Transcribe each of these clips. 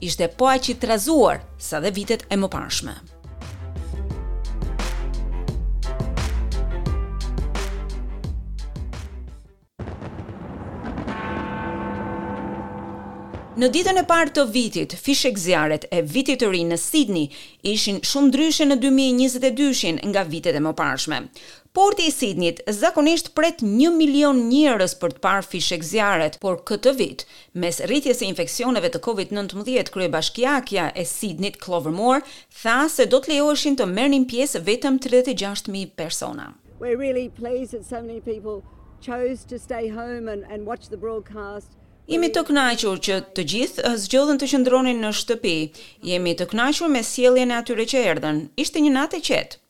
ishte po aq i trazuar sa dhe vitet e mëparshme. Në ditën e parë të vitit, fishekzjarret e Vitit të Ri në Sidni ishin shumë ndryshe në 2022-shin nga vitet e mëparshme. Porti i Sidnit zakonisht pret një milion njerëz për të parë fishekzjarret, por këtë vit, mes rritjes së infeksioneve të Covid nëntëmbëdhjetë, kryebashkiakja e Sidnit, Clover Moore, tha se do të lejoheshin të merrnin pjesë vetëm tridhjetë e gjashtë mijë persona. We're really pleased that so many people chose to stay home and and watch the broadcast. Jemi të kënaqur që të gjithë zgjodhën të qëndronin në shtëpi. Jemi të kënaqur me sjelljen e atyre që erdhën. Ishte një natë e qetë.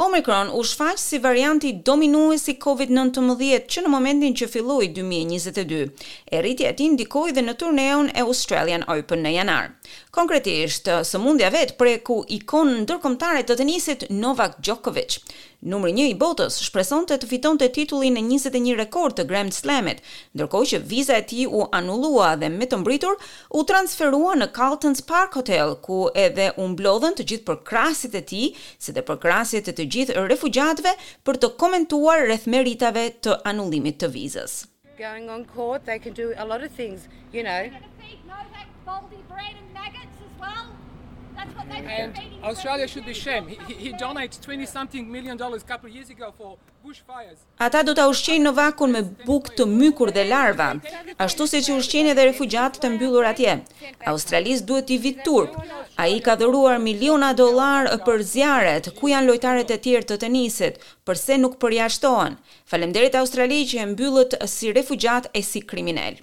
Omicron u shfaq si varianti dominues i Covid nëntëmbëdhjetë që në momentin që filloi dy mijë e njëzet e dy. E rritja e tij ndikoi dhe në turneun e Australian Open në janar. Konkretisht, sëmundja vetë preku ikonën ndërkombëtare të tenisit Novak Djokovic. numri një i botës, shpresonte të fitonte titullin e njëzet e një rekord të Grand Slam-it, ndërkohë që viza e tij u anullua dhe me të mbritur u transferua në Carlton's Park Hotel, ku edhe u mblodhën të gjithë përkrahësit e tij, si dhe përkrahësit e të gjithë refugjatëve për të komentuar rreth meritave të anullimit të vizës. Going on court they can do a lot of things, you know. They're going to feed Novak moldy bread and maggots as well. That's what they've been feeding him. Australia should be shame. He, he donated 20 something million dollars a couple of years ago for bushfires. Ata do ta ushqejnë Novakun me bukë të mykur dhe larva, ashtu siç ushqejnë edhe refugjatët e mbyllur atje. Australisë duhet t'i vijë turp. Ai ka dhuruar miliona dollarë për zjarret, ku janë lojtarët e tjerë të tenisit, përse nuk përjashtohen? Faleminderit Australi që e mbyllët si refugjat e si kriminel.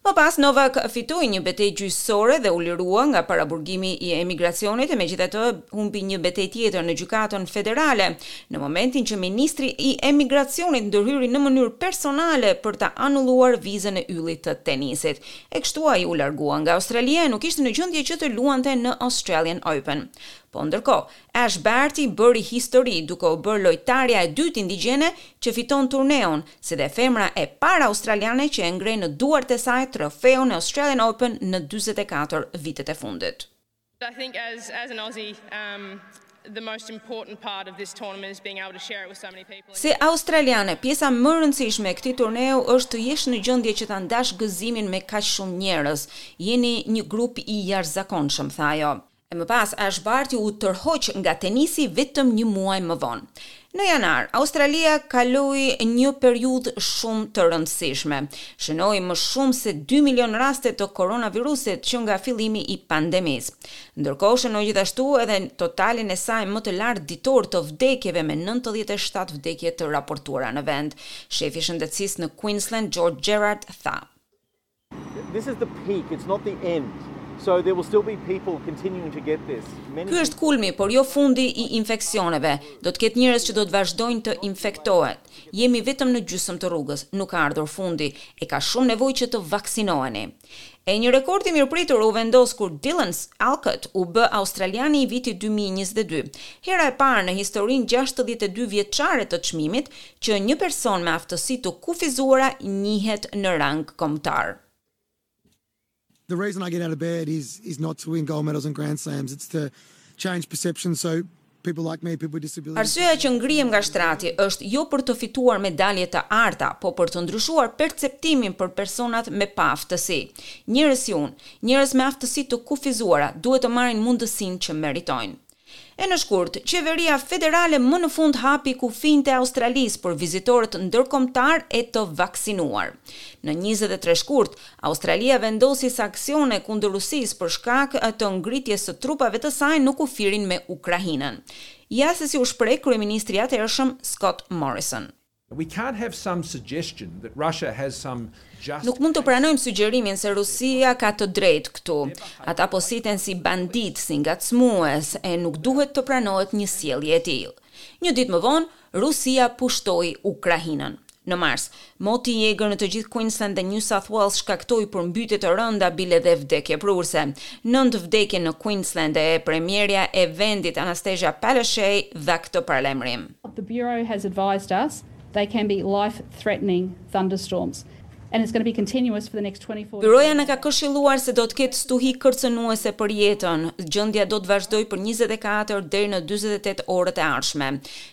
Më pas Novak fitoi një betejë gjyqësore dhe u lirua nga paraburgimi i emigracionit, megjithatë humbi një betejë tjetër në Gjykatën Federale, në momentin që ministri i Emigracionit ndërhyri në mënyrë personale për ta anulluar vizën e yllit të tenisit. E kështu ai u largua nga Australia e nuk ishte në gjendje që të luante në Australian Open. Po ndërkohë, Ash Barty bëri histori duke u bërë lojtarja e dytë indigjene që fiton turneun, si dhe femra e parë australiane që e ngre në duart e saj trofeun e Australian Open në dyzet e katër vitet e fundit. Si australiane, pjesa më e rëndësishme e këtij turneu është të jesh në gjendje që ta ndash gëzimin me kaq shumë njerëz. Jeni një grup i jashtëzakonshëm, tha ajo. e më pas Ash Barty u tërhoq nga tenisi vetëm një muaj më vonë. Në janar, Australia kaloi një periudhë shumë të rëndësishme. Shënoi më shumë se dy milionë raste të koronavirusit që nga fillimi i pandemisë. Ndërkohë shënoi gjithashtu edhe totalin e saj më të lartë ditor të vdekjeve me nëntëdhjetë e shtatë vdekje të raportuara në vend. Shefi i shëndetësisë në Queensland, John Gerrard, tha. Ky është kulmi, por jo fundi i infeksioneve. Do të ketë njerëz që do të vazhdojnë të infektohet. Jemi vetëm në gjysmë të rrugës, nuk ka ardhur fundi, e ka shumë nevojë që të vaksinoheni. E një rekord i mirëpritur u vendos kur Dylan Alcott u bë australiani i vitit dy mijë e njëzet e dy. Hera e parë në historinë gjashtëdhjetë e dy vjeçare të çmimit, që një person me aftësi të kufizuara njihet në rang kombëtar. The reason I get out of bed is is not to win gold medals and grand slams, it's to change perception so people like me, people with disabilities. Arsyeja që ngrihem nga shtrati është jo për të fituar medalje të arta, po për të ndryshuar perceptimin për personat me paaftësi. Njerëz si unë, njerëz me aftësi të kufizuara duhet të marrin mundësinë që meritojnë. E në shkurt, qeveria federale më në fund hapi kufinjtë e Australisë për vizitorët ndërkombëtarë e të vaksinuar. Në njëzet e tre shkurt, Australia vendosi sanksione kundër Rusisë për shkak të ngritjes së trupave të saj në kufirin me Ukrainën. Ja se si u shpreh kryeministri i atëhershëm Scott Morrison. Nuk mund të pranojmë sugjerimin se Rusia ka të drejtë këtu. Ata po sillen si banditë, si ngacmues, e nuk duhet të pranohet një sjellje e tillë. Një ditë më vonë, Rusia pushtoi Ukrainën. Në mars, moti i egër në të gjithë Queensland dhe New South Wales shkaktoi përmbytje të rënda, bile dhe vdekjeprurëse. Nëntë vdekje në Queensland e premierja e vendit Annastacia Palaszczuk dha këtë paralajmërim. The Bureau has advised us they can be life threatening thunderstorms and it's going to be continuous for the next twenty four. Byroja na ka këshilluar se do të ketë stuhi kërcënuese për jetën. Gjendja do të vazhdojë për njëzet e katër deri në dyzet e tetë orët e ardhshme.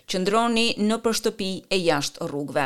Qëndroni nëpër shtëpi e jashtë rrugëve.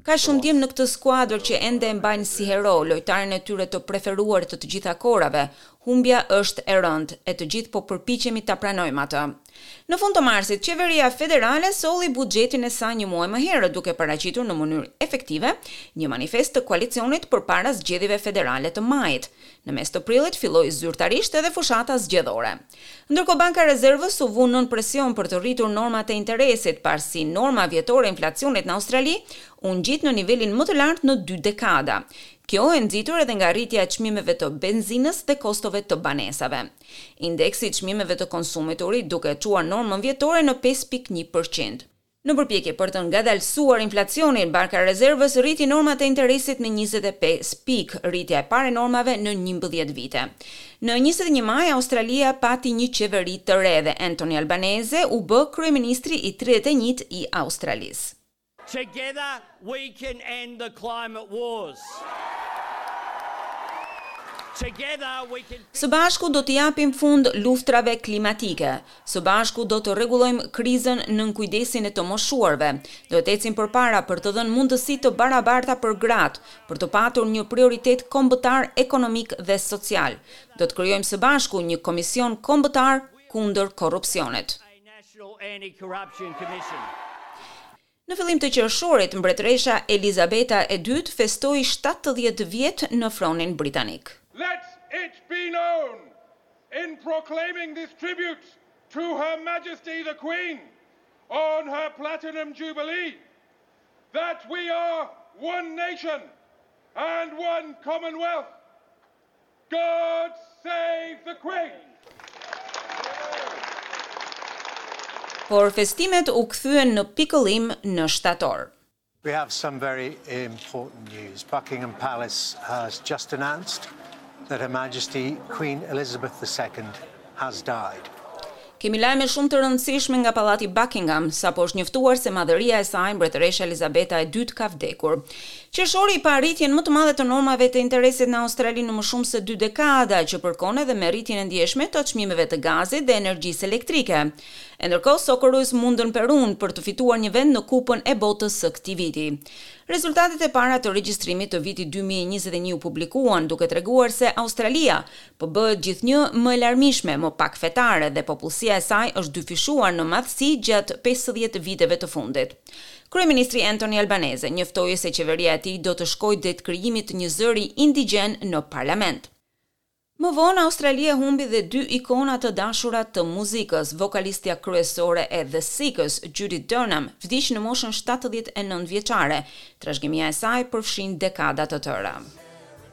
Ka shumë djem në këtë skuadër që ende e mbajnë si hero, lojtarin e tyre të preferuar të të gjitha kohërave. Humbja është e rëndë, e të gjithë po përpiqemi ta pranojmë atë. Në fund të marsit, qeveria federale solli buxhetin e saj një muaj më herët, duke paraqitur në mënyrë efektive një manifest të koalicionit përpara zgjedhjeve federale të majit. Në mes të prillit filloi zyrtarisht edhe fushata zgjedhore. Ndërkohë Banka e Rezervës u vu nën presion për të rritur normat e interesit, pasi norma vjetore e inflacionit në Australi u ngjit në nivelin më të lartë në dy dekada. Kjo e nxitur edhe nga rritja e çmimeve të benzinës dhe kostove të banesave. Indeksi i çmimeve të konsumit u rrit, duke e çuar normën vjetore në pesë pikë një përqind. Në përpjekje për të ngadalësuar inflacionin, Banka e Rezervës rriti normat e interesit me njëzet e pesë pikë, rritja e parë e normave në njëmbëdhjetë vite. Në njëzet e një maj, Australia pati një qeveri të re dhe Anthony Albanese u bë kryeministri i tridhjetë e njëtë i Australisë. We can end the climate wars. Together we can fix. Së bashku do t'i japim fund luftërave klimatike. Së bashku do të rregullojmë krizën në kujdesin e të moshuarve. Do të ecim përpara për të dhënë mundësi të barabarta për gratë, për të patur një prioritet kombëtar ekonomik dhe social. Do të krijojmë së bashku një komision kombëtar kundër korrupsionit. Në fillim të qershorit, mbretëresha Elizabeta e Dytë festoi shtatëdhjetë vjet në fronin britanik. Let it be known, in proclaiming this tribute to Her Majesty the Queen on her Platinum Jubilee, that we are one nation and one Commonwealth, God save the Queen! Por festimet u kthyen në pikëllim në shtator. We have some very important news. Buckingham Palace has just announced that Her Majesty Queen Elizabeth the Second has died. Kemi lajme shumë të rëndësishme nga Pallati Buckingham, sapo është njoftuar se madhëria e saj, Mbretëresha Elizabeta e dytë ka vdekur. Qershori pa rritjen më të madhe të normave të interesit në Australi në më shumë se dy dekada, që përkon edhe me rritjen e ndjeshme të çmimeve të gazit dhe energjisë elektrike. E ndërkohë Socceroos mundën Perun për të fituar një vend në Kupën e Botës së këtij viti. Rezultatet e para të regjistrimit të vitit dy mijë e njëzet e një u publikuan, duke treguar se Australia Po bëhet gjithnjë më e larmishme, më pak fetare dhe popullsia e saj është dyfishuar në madhësi gjatë pesëdhjetë viteve të fundit. Kryeministri Anthony Albanese njoftoi se qeveria e tij do të shkojë drejt krijimit të një zëri indigjen në parlament. Më vonë, Australia humbi dhe dy ikona të dashura të muzikës. Vokalistja kryesore e The Seekers, Judith Durham, vdiq në moshën shtatëdhjetë e nëntë vjeçare. Trashëgimia e saj përfshin dekada të tëra.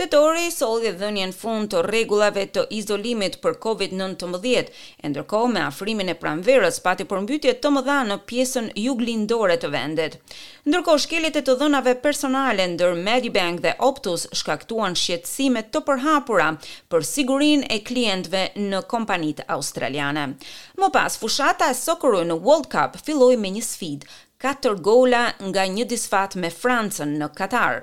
Tetori solli dhe dhënien fund të rregullave të izolimit për Covid nëntëmbëdhjetë, e ndërkohë me afrimin e pranverës pati përmbytje të mëdha në pjesën juglindore të vendit. Ndërkohë shkeljet e të dhënave personale ndër Medibank dhe Optus shkaktuan shqetësime të përhapura për sigurinë e klientëve në kompanitë australiane. Më pas fushata e Socceroo në World Cup filloi me një sfidë, katër gola nga një disfatë me Francën në Katar.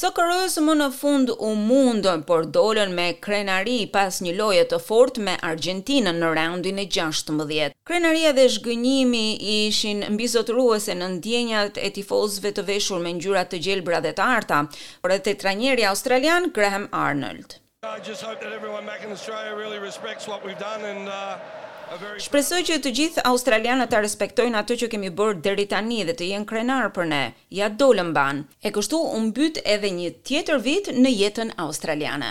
Socceroos më në fund u mundën, por dolën me krenari pas një loje të fortë me Argjentinën në raundin e gjashtëmbëdhjetë. Krenaria dhe zhgënjimi ishin mbizotëruese në ndjenjat e tifozëve të veshur me ngjyra të gjelbra dhe të arta, por edhe te trajneri australian, Graham Arnold. Shpresoj që të gjithë australianët ta respektojnë atë që kemi bërë deri tani dhe të jenë krenarë për ne. Ia dolëm mbanë. E kështu u mbyll edhe një tjetër vit në jetën australiane.